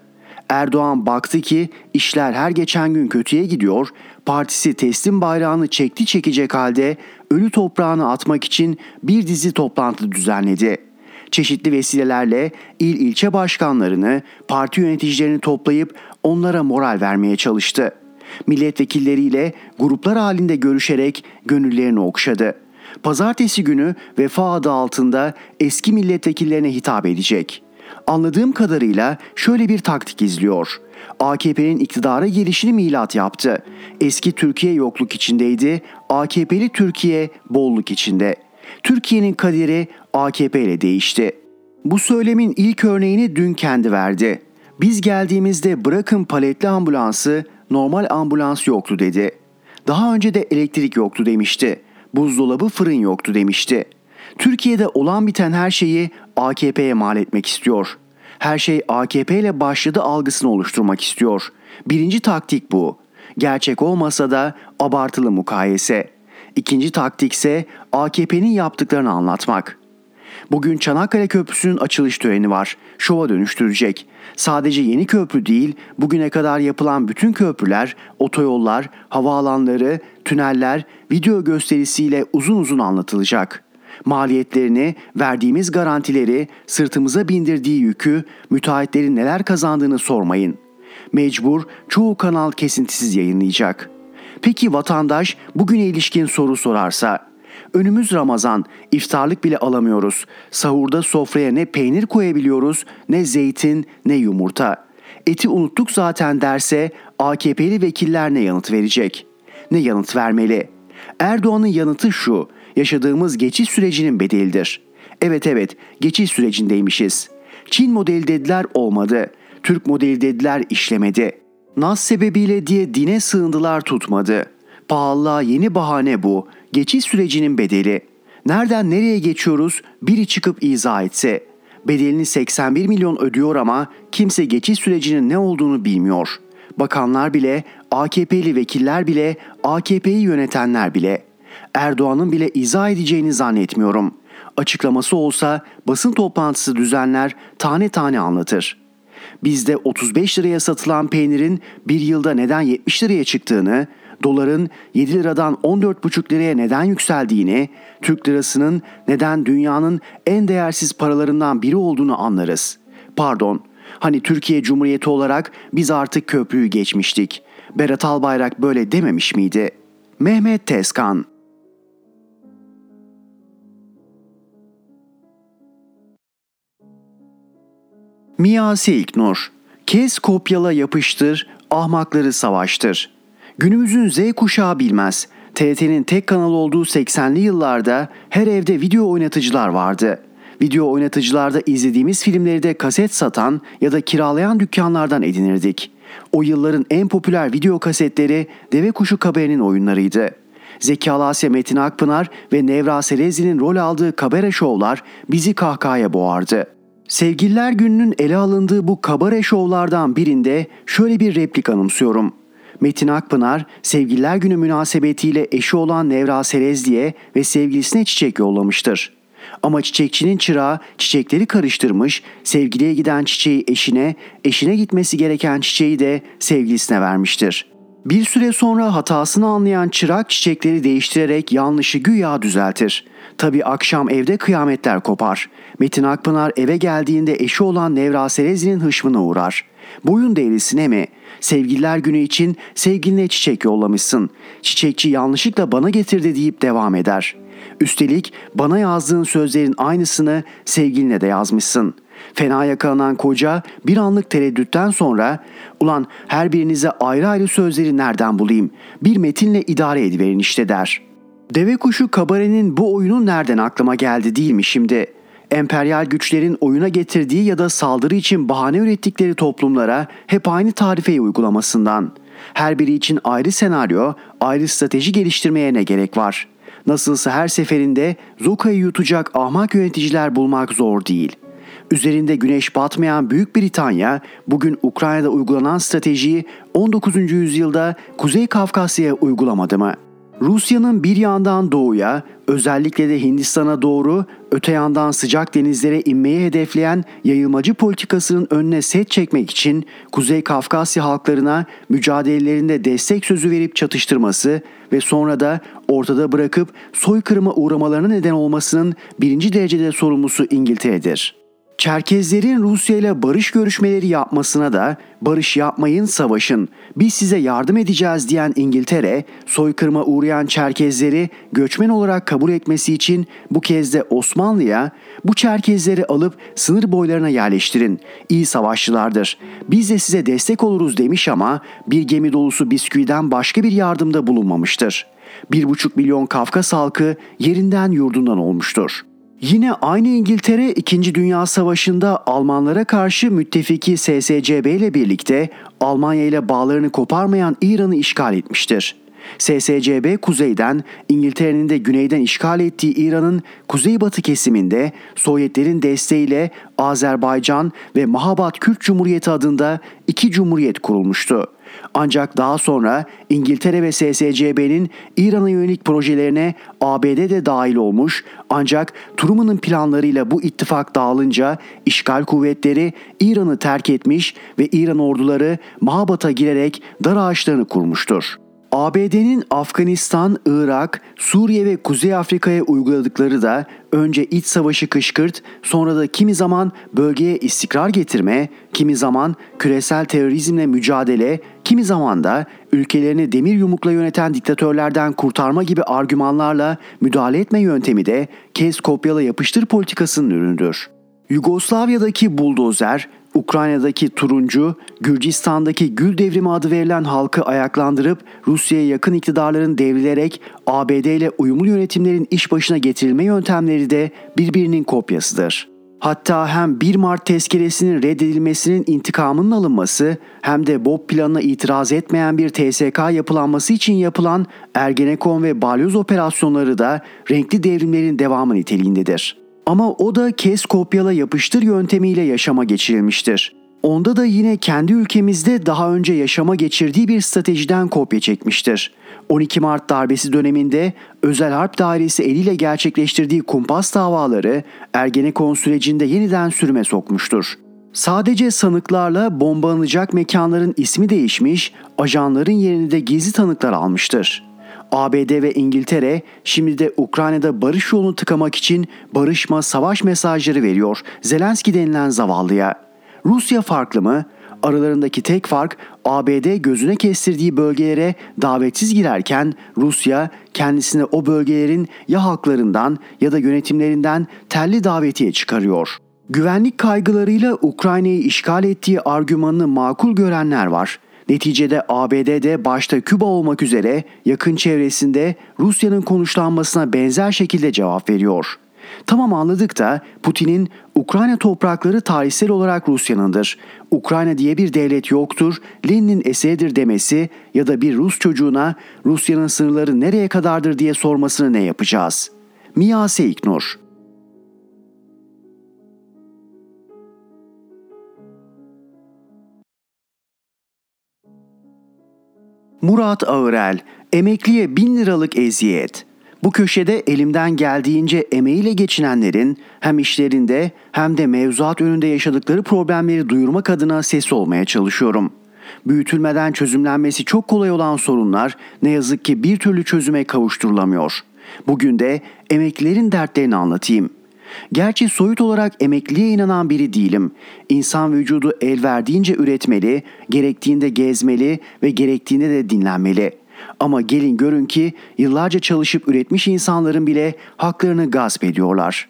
Erdoğan baktı ki işler her geçen gün kötüye gidiyor. Partisi teslim bayrağını çekti çekecek halde ölü toprağını atmak için bir dizi toplantı düzenledi. Çeşitli vesilelerle il ilçe başkanlarını, parti yöneticilerini toplayıp onlara moral vermeye çalıştı. Milletvekilleriyle gruplar halinde görüşerek gönüllerini okşadı. Pazartesi günü vefa adı altında eski milletvekillerine hitap edecek. Anladığım kadarıyla şöyle bir taktik izliyor. AKP'nin iktidara gelişini milat yaptı. Eski Türkiye yokluk içindeydi, AKP'li Türkiye bolluk içinde. Türkiye'nin kaderi AKP ile değişti. Bu söylemin ilk örneğini dün kendi verdi. Biz geldiğimizde bırakın paletli ambulansı normal ambulans yoktu dedi. Daha önce de elektrik yoktu demişti. Buzdolabı fırın yoktu demişti. Türkiye'de olan biten her şeyi AKP'ye mal etmek istiyor. Her şey AKP ile başladı algısını oluşturmak istiyor. Birinci taktik bu. Gerçek olmasa da abartılı mukayese. İkinci taktik ise AKP'nin yaptıklarını anlatmak. Bugün Çanakkale Köprüsü'nün açılış töreni var. Şova dönüştürecek. Sadece yeni köprü değil, bugüne kadar yapılan bütün köprüler, otoyollar, havaalanları, tüneller video gösterisiyle uzun uzun anlatılacak. Maliyetlerini, verdiğimiz garantileri, sırtımıza bindirdiği yükü, müteahhitlerin neler kazandığını sormayın. Mecbur çoğu kanal kesintisiz yayınlayacak. Peki vatandaş bugüne ilişkin soru sorarsa Önümüz Ramazan, iftarlık bile alamıyoruz. Sahurda sofraya ne peynir koyabiliyoruz, ne zeytin, ne yumurta. Eti unuttuk zaten derse AKP'li vekiller ne yanıt verecek? Ne yanıt vermeli? Erdoğan'ın yanıtı şu, yaşadığımız geçiş sürecinin bedelidir. Evet evet, geçiş sürecindeymişiz. Çin modeli dediler olmadı. Türk modeli dediler işlemedi. Nas sebebiyle diye dine sığındılar tutmadı. Pahalılığa yeni bahane bu geçiş sürecinin bedeli. Nereden nereye geçiyoruz biri çıkıp izah etse. Bedelini 81 milyon ödüyor ama kimse geçiş sürecinin ne olduğunu bilmiyor. Bakanlar bile, AKP'li vekiller bile, AKP'yi yönetenler bile. Erdoğan'ın bile izah edeceğini zannetmiyorum. Açıklaması olsa basın toplantısı düzenler, tane tane anlatır. Bizde 35 liraya satılan peynirin bir yılda neden 70 liraya çıktığını, doların 7 liradan 14,5 liraya neden yükseldiğini, Türk lirasının neden dünyanın en değersiz paralarından biri olduğunu anlarız. Pardon, hani Türkiye Cumhuriyeti olarak biz artık köprüyü geçmiştik. Berat Albayrak böyle dememiş miydi? Mehmet Tezkan Miyasi İlknur Kes kopyala yapıştır, ahmakları savaştır. Günümüzün Z kuşağı bilmez. TRT'nin tek kanal olduğu 80'li yıllarda her evde video oynatıcılar vardı. Video oynatıcılarda izlediğimiz filmleri de kaset satan ya da kiralayan dükkanlardan edinirdik. O yılların en popüler video kasetleri Deve Kuşu Kabere'nin oyunlarıydı. Zeki Alasya Metin Akpınar ve Nevra Serezli'nin rol aldığı kabare şovlar bizi kahkahaya boğardı. Sevgililer gününün ele alındığı bu kabare şovlardan birinde şöyle bir replik anımsıyorum. Metin Akpınar, Sevgililer Günü münasebetiyle eşi olan Nevra Serezli'ye ve sevgilisine çiçek yollamıştır. Ama çiçekçinin çırağı çiçekleri karıştırmış, sevgiliye giden çiçeği eşine, eşine gitmesi gereken çiçeği de sevgilisine vermiştir. Bir süre sonra hatasını anlayan çırak çiçekleri değiştirerek yanlışı güya düzeltir. Tabi akşam evde kıyametler kopar. Metin Akpınar eve geldiğinde eşi olan Nevra Serezli'nin hışmına uğrar. Boyun değrisine mi? Sevgililer günü için sevgiline çiçek yollamışsın. Çiçekçi yanlışlıkla bana getirdi deyip devam eder. Üstelik bana yazdığın sözlerin aynısını sevgiline de yazmışsın. Fena yakalanan koca bir anlık tereddütten sonra ulan her birinize ayrı ayrı sözleri nereden bulayım? Bir metinle idare ediverin işte der. Deve kuşu kabarenin bu oyunu nereden aklıma geldi değil mi şimdi?'' emperyal güçlerin oyuna getirdiği ya da saldırı için bahane ürettikleri toplumlara hep aynı tarifeyi uygulamasından. Her biri için ayrı senaryo, ayrı strateji geliştirmeye ne gerek var? Nasılsa her seferinde Zoka'yı yutacak ahmak yöneticiler bulmak zor değil. Üzerinde güneş batmayan Büyük Britanya bugün Ukrayna'da uygulanan stratejiyi 19. yüzyılda Kuzey Kafkasya'ya uygulamadı mı?'' Rusya'nın bir yandan doğuya, özellikle de Hindistan'a doğru, öte yandan sıcak denizlere inmeyi hedefleyen yayılmacı politikasının önüne set çekmek için Kuzey Kafkasya halklarına mücadelelerinde destek sözü verip çatıştırması ve sonra da ortada bırakıp soykırıma uğramalarına neden olmasının birinci derecede sorumlusu İngiltere'dir. Çerkezlerin Rusya ile barış görüşmeleri yapmasına da barış yapmayın savaşın biz size yardım edeceğiz diyen İngiltere soykırıma uğrayan Çerkezleri göçmen olarak kabul etmesi için bu kez de Osmanlı'ya bu Çerkezleri alıp sınır boylarına yerleştirin. İyi savaşçılardır. Biz de size destek oluruz demiş ama bir gemi dolusu bisküviden başka bir yardımda bulunmamıştır. Bir buçuk milyon Kafkas halkı yerinden yurdundan olmuştur. Yine aynı İngiltere 2. Dünya Savaşı'nda Almanlara karşı müttefiki SSCB ile birlikte Almanya ile bağlarını koparmayan İran'ı işgal etmiştir. SSCB kuzeyden, İngiltere'nin de güneyden işgal ettiği İran'ın kuzeybatı kesiminde Sovyetlerin desteğiyle Azerbaycan ve Mahabat Kürt Cumhuriyeti adında iki cumhuriyet kurulmuştu. Ancak daha sonra İngiltere ve SSCB'nin İran'a yönelik projelerine ABD de dahil olmuş ancak Truman'ın planlarıyla bu ittifak dağılınca işgal kuvvetleri İran'ı terk etmiş ve İran orduları Mahabat'a girerek dar ağaçlarını kurmuştur. ABD'nin Afganistan, Irak, Suriye ve Kuzey Afrika'ya uyguladıkları da önce iç savaşı kışkırt, sonra da kimi zaman bölgeye istikrar getirme, kimi zaman küresel terörizmle mücadele, kimi zaman da ülkelerini demir yumrukla yöneten diktatörlerden kurtarma gibi argümanlarla müdahale etme yöntemi de kez kopyala yapıştır politikasının ürünüdür. Yugoslavya'daki buldozer, Ukrayna'daki turuncu, Gürcistan'daki Gül Devrimi adı verilen halkı ayaklandırıp Rusya'ya yakın iktidarların devrilerek ABD ile uyumlu yönetimlerin iş başına getirilme yöntemleri de birbirinin kopyasıdır. Hatta hem 1 Mart tezkeresinin reddedilmesinin intikamının alınması hem de Bob planına itiraz etmeyen bir TSK yapılanması için yapılan Ergenekon ve Balyoz operasyonları da renkli devrimlerin devamı niteliğindedir. Ama o da kes kopyala yapıştır yöntemiyle yaşama geçirilmiştir. Onda da yine kendi ülkemizde daha önce yaşama geçirdiği bir stratejiden kopya çekmiştir. 12 Mart darbesi döneminde özel harp dairesi eliyle gerçekleştirdiği kumpas davaları Ergenekon sürecinde yeniden sürme sokmuştur. Sadece sanıklarla bombalanacak mekanların ismi değişmiş, ajanların yerini de gizli tanıklar almıştır. ABD ve İngiltere şimdi de Ukrayna'da barış yolunu tıkamak için barışma savaş mesajları veriyor Zelenski denilen zavallıya. Rusya farklı mı? Aralarındaki tek fark ABD gözüne kestirdiği bölgelere davetsiz girerken Rusya kendisine o bölgelerin ya halklarından ya da yönetimlerinden telli davetiye çıkarıyor. Güvenlik kaygılarıyla Ukrayna'yı işgal ettiği argümanını makul görenler var. Neticede ABD'de başta Küba olmak üzere yakın çevresinde Rusya'nın konuşlanmasına benzer şekilde cevap veriyor. Tamam anladık da Putin'in Ukrayna toprakları tarihsel olarak Rusya'nındır. Ukrayna diye bir devlet yoktur, Lenin'in eseridir demesi ya da bir Rus çocuğuna Rusya'nın sınırları nereye kadardır diye sormasını ne yapacağız? Miyase İknur Murat Ağırel, emekliye bin liralık eziyet. Bu köşede elimden geldiğince emeğiyle geçinenlerin hem işlerinde hem de mevzuat önünde yaşadıkları problemleri duyurmak adına ses olmaya çalışıyorum. Büyütülmeden çözümlenmesi çok kolay olan sorunlar ne yazık ki bir türlü çözüme kavuşturulamıyor. Bugün de emeklilerin dertlerini anlatayım. Gerçi soyut olarak emekliye inanan biri değilim. İnsan vücudu el verdiğince üretmeli, gerektiğinde gezmeli ve gerektiğinde de dinlenmeli. Ama gelin görün ki yıllarca çalışıp üretmiş insanların bile haklarını gasp ediyorlar.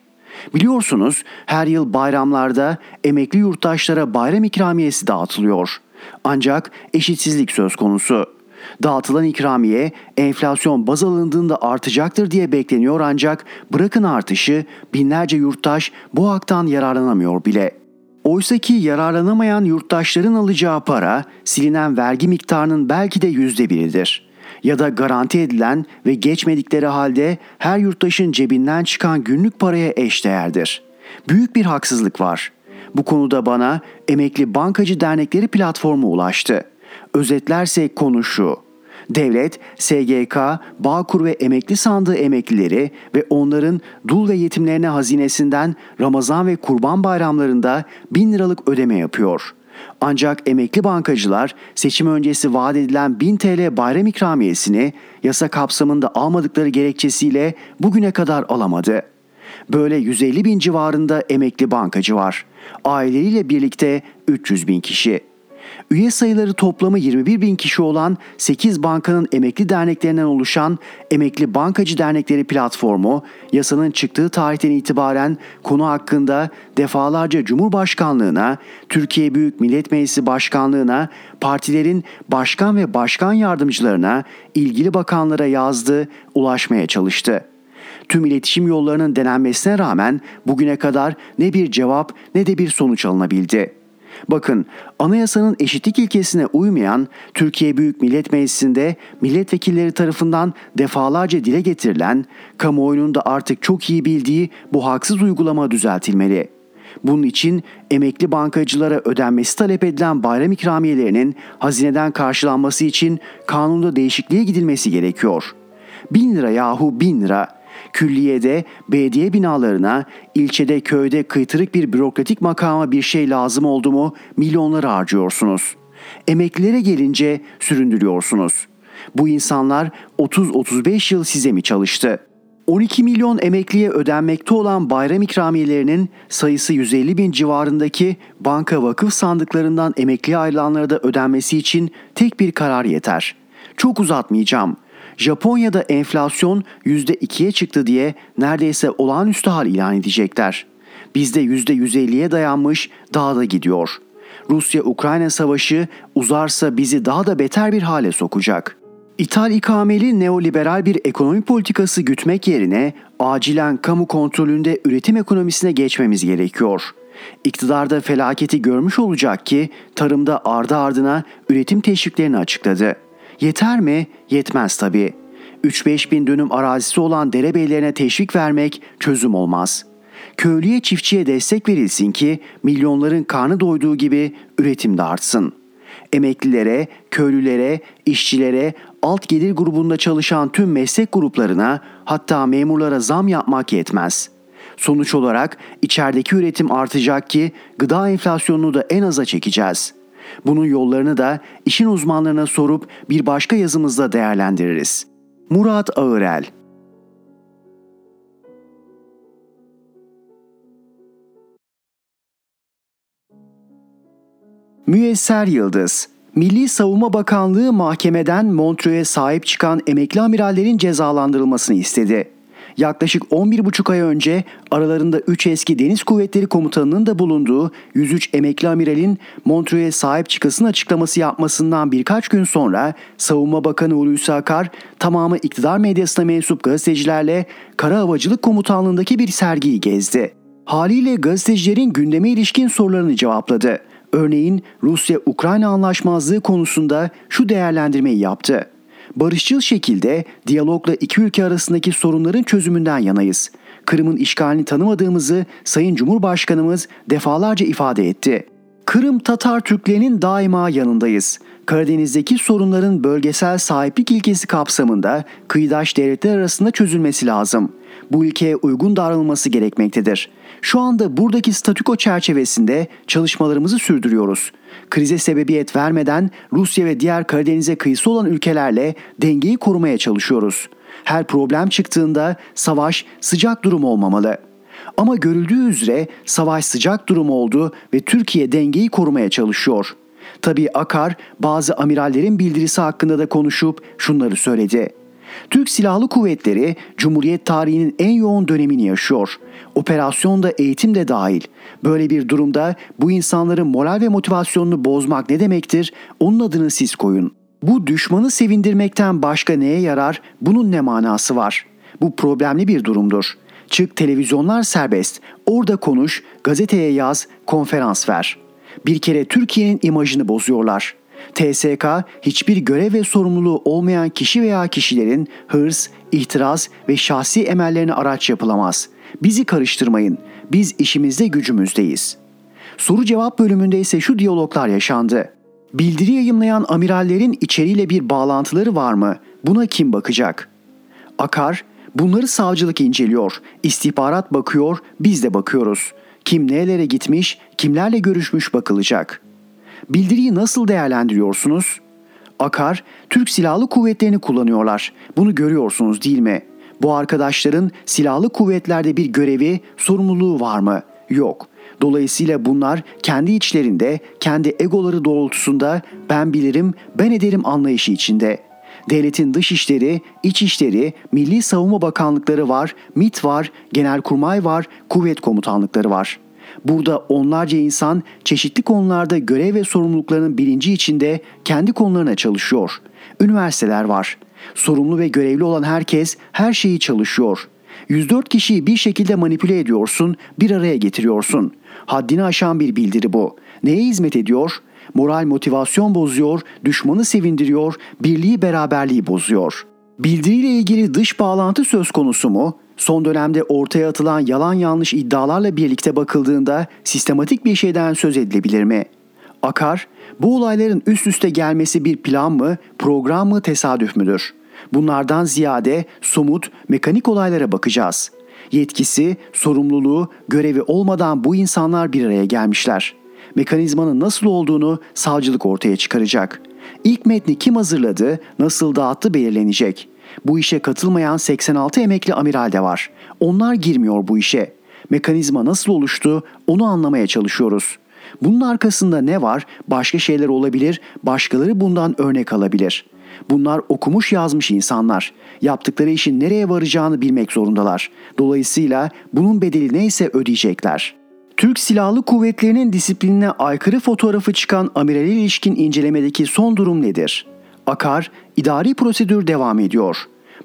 Biliyorsunuz her yıl bayramlarda emekli yurttaşlara bayram ikramiyesi dağıtılıyor. Ancak eşitsizlik söz konusu. Dağıtılan ikramiye enflasyon baz alındığında artacaktır diye bekleniyor ancak bırakın artışı binlerce yurttaş bu haktan yararlanamıyor bile. Oysa ki yararlanamayan yurttaşların alacağı para silinen vergi miktarının belki de yüzde biridir. Ya da garanti edilen ve geçmedikleri halde her yurttaşın cebinden çıkan günlük paraya eşdeğerdir. Büyük bir haksızlık var. Bu konuda bana Emekli Bankacı Dernekleri platformu ulaştı. Özetlerse konu şu. Devlet, SGK, Bağkur ve emekli sandığı emeklileri ve onların dul ve yetimlerine hazinesinden Ramazan ve Kurban bayramlarında bin liralık ödeme yapıyor. Ancak emekli bankacılar seçim öncesi vaat edilen 1000 TL bayram ikramiyesini yasa kapsamında almadıkları gerekçesiyle bugüne kadar alamadı. Böyle 150 bin civarında emekli bankacı var. Aileleriyle birlikte 300 bin kişi. Üye sayıları toplamı 21 bin kişi olan 8 bankanın emekli derneklerinden oluşan Emekli Bankacı Dernekleri platformu yasanın çıktığı tarihten itibaren konu hakkında defalarca Cumhurbaşkanlığına, Türkiye Büyük Millet Meclisi Başkanlığına, partilerin başkan ve başkan yardımcılarına, ilgili bakanlara yazdı, ulaşmaya çalıştı. Tüm iletişim yollarının denenmesine rağmen bugüne kadar ne bir cevap ne de bir sonuç alınabildi.'' Bakın anayasanın eşitlik ilkesine uymayan Türkiye Büyük Millet Meclisi'nde milletvekilleri tarafından defalarca dile getirilen, kamuoyunun da artık çok iyi bildiği bu haksız uygulama düzeltilmeli. Bunun için emekli bankacılara ödenmesi talep edilen bayram ikramiyelerinin hazineden karşılanması için kanunda değişikliğe gidilmesi gerekiyor. Bin lira yahu bin lira Külliyede, belediye binalarına, ilçede, köyde kıytırık bir bürokratik makama bir şey lazım oldu mu milyonları harcıyorsunuz. Emeklilere gelince süründürüyorsunuz. Bu insanlar 30-35 yıl size mi çalıştı? 12 milyon emekliye ödenmekte olan bayram ikramiyelerinin sayısı 150 bin civarındaki banka vakıf sandıklarından emekliye ayrılanlara da ödenmesi için tek bir karar yeter. Çok uzatmayacağım. Japonya'da enflasyon %2'ye çıktı diye neredeyse olağanüstü hal ilan edecekler. Bizde %150'ye dayanmış daha da gidiyor. Rusya-Ukrayna savaşı uzarsa bizi daha da beter bir hale sokacak. İthal ikameli neoliberal bir ekonomi politikası gütmek yerine acilen kamu kontrolünde üretim ekonomisine geçmemiz gerekiyor. İktidarda felaketi görmüş olacak ki tarımda ardı ardına üretim teşviklerini açıkladı. Yeter mi? Yetmez tabii. 3-5 bin dönüm arazisi olan derebeylerine teşvik vermek çözüm olmaz. Köylüye çiftçiye destek verilsin ki milyonların karnı doyduğu gibi üretim de artsın. Emeklilere, köylülere, işçilere, alt gelir grubunda çalışan tüm meslek gruplarına hatta memurlara zam yapmak yetmez. Sonuç olarak içerideki üretim artacak ki gıda enflasyonunu da en aza çekeceğiz.'' Bunun yollarını da işin uzmanlarına sorup bir başka yazımızda değerlendiririz. Murat Ağırel Müyesser Yıldız Milli Savunma Bakanlığı mahkemeden Montreux'e sahip çıkan emekli amirallerin cezalandırılmasını istedi yaklaşık 11,5 ay önce aralarında 3 eski Deniz Kuvvetleri Komutanı'nın da bulunduğu 103 emekli amiralin Montreux'e sahip çıkasın açıklaması yapmasından birkaç gün sonra Savunma Bakanı Hulusi Akar tamamı iktidar medyasına mensup gazetecilerle Kara Havacılık Komutanlığı'ndaki bir sergiyi gezdi. Haliyle gazetecilerin gündeme ilişkin sorularını cevapladı. Örneğin Rusya-Ukrayna anlaşmazlığı konusunda şu değerlendirmeyi yaptı barışçıl şekilde diyalogla iki ülke arasındaki sorunların çözümünden yanayız. Kırım'ın işgalini tanımadığımızı Sayın Cumhurbaşkanımız defalarca ifade etti. Kırım Tatar Türklerinin daima yanındayız. Karadeniz'deki sorunların bölgesel sahiplik ilkesi kapsamında kıyıdaş devletler arasında çözülmesi lazım. Bu ilkeye uygun davranılması gerekmektedir. Şu anda buradaki statüko çerçevesinde çalışmalarımızı sürdürüyoruz. Krize sebebiyet vermeden Rusya ve diğer Karadeniz'e kıyısı olan ülkelerle dengeyi korumaya çalışıyoruz. Her problem çıktığında savaş sıcak durum olmamalı. Ama görüldüğü üzere savaş sıcak durum oldu ve Türkiye dengeyi korumaya çalışıyor. Tabii Akar bazı amirallerin bildirisi hakkında da konuşup şunları söyledi. Türk Silahlı Kuvvetleri Cumhuriyet tarihinin en yoğun dönemini yaşıyor. Operasyonda eğitim de dahil. Böyle bir durumda bu insanların moral ve motivasyonunu bozmak ne demektir? Onun adını siz koyun. Bu düşmanı sevindirmekten başka neye yarar? Bunun ne manası var? Bu problemli bir durumdur. Çık televizyonlar serbest. Orada konuş, gazeteye yaz, konferans ver. Bir kere Türkiye'nin imajını bozuyorlar. TSK hiçbir görev ve sorumluluğu olmayan kişi veya kişilerin hırs, ihtiras ve şahsi emellerine araç yapılamaz. Bizi karıştırmayın. Biz işimizde gücümüzdeyiz. Soru cevap bölümünde ise şu diyaloglar yaşandı. Bildiri yayımlayan amirallerin içeriğiyle bir bağlantıları var mı? Buna kim bakacak? Akar, bunları savcılık inceliyor, istihbarat bakıyor, biz de bakıyoruz. Kim nelere gitmiş, kimlerle görüşmüş bakılacak. Bildiriyi nasıl değerlendiriyorsunuz? Akar, Türk Silahlı Kuvvetleri'ni kullanıyorlar. Bunu görüyorsunuz değil mi? Bu arkadaşların silahlı kuvvetlerde bir görevi, sorumluluğu var mı? Yok. Dolayısıyla bunlar kendi içlerinde, kendi egoları doğrultusunda ben bilirim, ben ederim anlayışı içinde. Devletin dış işleri, iç işleri, Milli Savunma Bakanlıkları var, MİT var, Genelkurmay var, kuvvet komutanlıkları var.'' Burada onlarca insan çeşitli konularda görev ve sorumluluklarının bilinci içinde kendi konularına çalışıyor. Üniversiteler var. Sorumlu ve görevli olan herkes her şeyi çalışıyor. 104 kişiyi bir şekilde manipüle ediyorsun, bir araya getiriyorsun. Haddini aşan bir bildiri bu. Neye hizmet ediyor? Moral motivasyon bozuyor, düşmanı sevindiriyor, birliği beraberliği bozuyor. Bildiriyle ilgili dış bağlantı söz konusu mu? Son dönemde ortaya atılan yalan yanlış iddialarla birlikte bakıldığında sistematik bir şeyden söz edilebilir mi? Akar, bu olayların üst üste gelmesi bir plan mı, program mı, tesadüf müdür? Bunlardan ziyade somut, mekanik olaylara bakacağız. Yetkisi, sorumluluğu, görevi olmadan bu insanlar bir araya gelmişler. Mekanizmanın nasıl olduğunu savcılık ortaya çıkaracak. İlk metni kim hazırladı, nasıl dağıttı belirlenecek. Bu işe katılmayan 86 emekli amiral de var. Onlar girmiyor bu işe. Mekanizma nasıl oluştu onu anlamaya çalışıyoruz. Bunun arkasında ne var? Başka şeyler olabilir, başkaları bundan örnek alabilir. Bunlar okumuş yazmış insanlar. Yaptıkları işin nereye varacağını bilmek zorundalar. Dolayısıyla bunun bedeli neyse ödeyecekler. Türk Silahlı Kuvvetleri'nin disiplinine aykırı fotoğrafı çıkan amirale ilişkin incelemedeki son durum nedir? Akar, idari prosedür devam ediyor.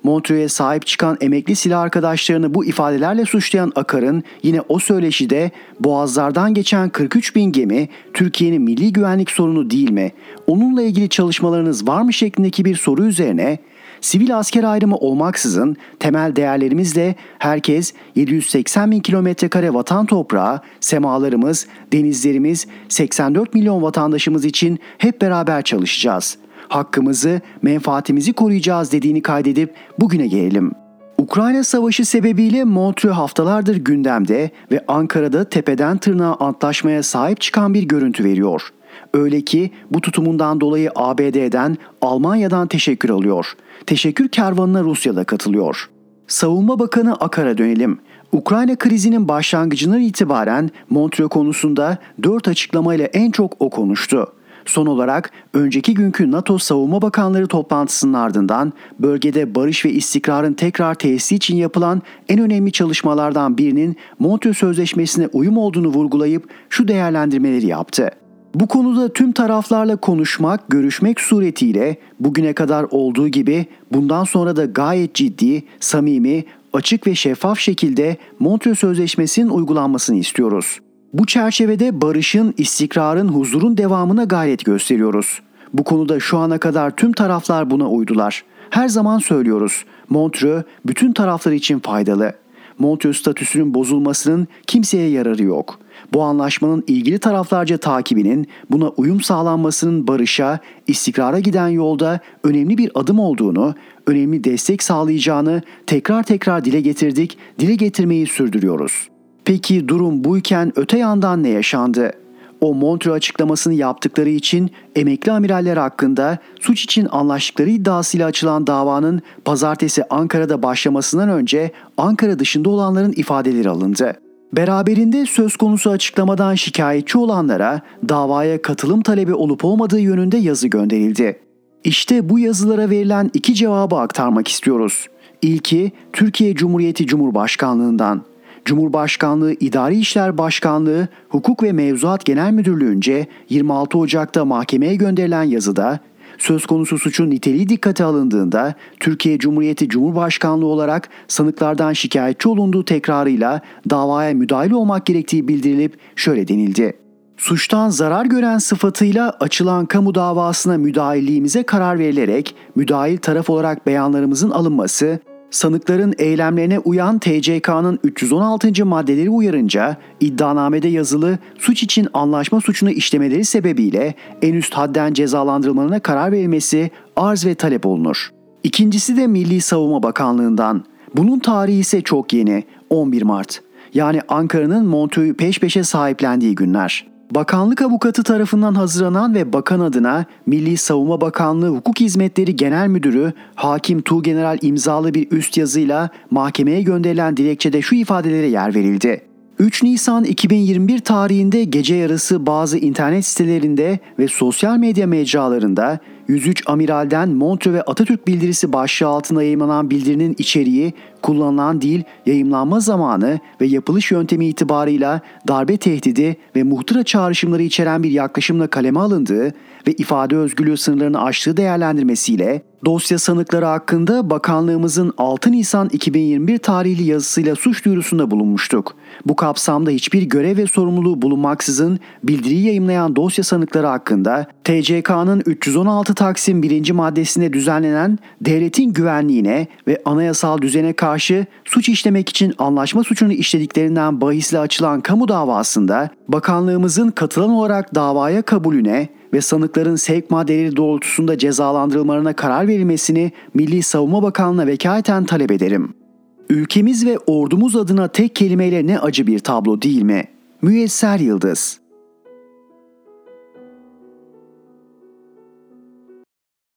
Montreux'e sahip çıkan emekli silah arkadaşlarını bu ifadelerle suçlayan Akar'ın yine o söyleşide boğazlardan geçen 43 bin gemi Türkiye'nin milli güvenlik sorunu değil mi? Onunla ilgili çalışmalarınız var mı şeklindeki bir soru üzerine sivil asker ayrımı olmaksızın temel değerlerimizle herkes 780 bin kilometre kare vatan toprağı, semalarımız, denizlerimiz, 84 milyon vatandaşımız için hep beraber çalışacağız hakkımızı, menfaatimizi koruyacağız dediğini kaydedip bugüne gelelim. Ukrayna Savaşı sebebiyle Montreux haftalardır gündemde ve Ankara'da tepeden tırnağa antlaşmaya sahip çıkan bir görüntü veriyor. Öyle ki bu tutumundan dolayı ABD'den, Almanya'dan teşekkür alıyor. Teşekkür kervanına Rusya'da katılıyor. Savunma Bakanı Akar'a dönelim. Ukrayna krizinin başlangıcından itibaren Montreux konusunda dört açıklamayla en çok o konuştu. Son olarak önceki günkü NATO Savunma Bakanları toplantısının ardından bölgede barış ve istikrarın tekrar tesisi için yapılan en önemli çalışmalardan birinin Montreux Sözleşmesi'ne uyum olduğunu vurgulayıp şu değerlendirmeleri yaptı. Bu konuda tüm taraflarla konuşmak, görüşmek suretiyle bugüne kadar olduğu gibi bundan sonra da gayet ciddi, samimi, açık ve şeffaf şekilde Montreux Sözleşmesi'nin uygulanmasını istiyoruz. Bu çerçevede barışın, istikrarın, huzurun devamına gayret gösteriyoruz. Bu konuda şu ana kadar tüm taraflar buna uydular. Her zaman söylüyoruz. Montreux bütün taraflar için faydalı. Montreux statüsünün bozulmasının kimseye yararı yok. Bu anlaşmanın ilgili taraflarca takibinin buna uyum sağlanmasının barışa, istikrara giden yolda önemli bir adım olduğunu, önemli destek sağlayacağını tekrar tekrar dile getirdik, dile getirmeyi sürdürüyoruz. Peki durum buyken öte yandan ne yaşandı? O Montreux açıklamasını yaptıkları için emekli amiraller hakkında suç için anlaştıkları iddiasıyla açılan davanın pazartesi Ankara'da başlamasından önce Ankara dışında olanların ifadeleri alındı. Beraberinde söz konusu açıklamadan şikayetçi olanlara davaya katılım talebi olup olmadığı yönünde yazı gönderildi. İşte bu yazılara verilen iki cevabı aktarmak istiyoruz. İlki Türkiye Cumhuriyeti Cumhurbaşkanlığından. Cumhurbaşkanlığı İdari İşler Başkanlığı Hukuk ve Mevzuat Genel Müdürlüğü'nce 26 Ocak'ta mahkemeye gönderilen yazıda söz konusu suçun niteliği dikkate alındığında Türkiye Cumhuriyeti Cumhurbaşkanlığı olarak sanıklardan şikayetçi olunduğu tekrarıyla davaya müdahil olmak gerektiği bildirilip şöyle denildi. Suçtan zarar gören sıfatıyla açılan kamu davasına müdahilliğimize karar verilerek müdahil taraf olarak beyanlarımızın alınması, sanıkların eylemlerine uyan TCK'nın 316. maddeleri uyarınca iddianamede yazılı suç için anlaşma suçunu işlemeleri sebebiyle en üst hadden cezalandırılmalarına karar verilmesi arz ve talep olunur. İkincisi de Milli Savunma Bakanlığı'ndan. Bunun tarihi ise çok yeni 11 Mart. Yani Ankara'nın Montreux'u peş peşe sahiplendiği günler. Bakanlık avukatı tarafından hazırlanan ve bakan adına Milli Savunma Bakanlığı Hukuk Hizmetleri Genel Müdürü Hakim Tuğgeneral imzalı bir üst yazıyla mahkemeye gönderilen dilekçede şu ifadelere yer verildi. 3 Nisan 2021 tarihinde gece yarısı bazı internet sitelerinde ve sosyal medya mecralarında 103 Amiral'den Montre ve Atatürk bildirisi başlığı altında yayımlanan bildirinin içeriği, kullanılan dil, yayımlanma zamanı ve yapılış yöntemi itibarıyla darbe tehdidi ve muhtıra çağrışımları içeren bir yaklaşımla kaleme alındığı ve ifade özgürlüğü sınırlarını aştığı değerlendirmesiyle dosya sanıkları hakkında bakanlığımızın 6 Nisan 2021 tarihli yazısıyla suç duyurusunda bulunmuştuk. Bu kapsamda hiçbir görev ve sorumluluğu bulunmaksızın bildiriyi yayımlayan dosya sanıkları hakkında TCK'nın 316 Taksim 1. maddesinde düzenlenen devletin güvenliğine ve anayasal düzene karşı suç işlemek için anlaşma suçunu işlediklerinden bahisle açılan kamu davasında bakanlığımızın katılan olarak davaya kabulüne ve sanıkların sevk maddeleri doğrultusunda cezalandırılmalarına karar verilmesini Milli Savunma Bakanlığı'na vekaleten talep ederim. Ülkemiz ve ordumuz adına tek kelimeyle ne acı bir tablo değil mi? Müyesser Yıldız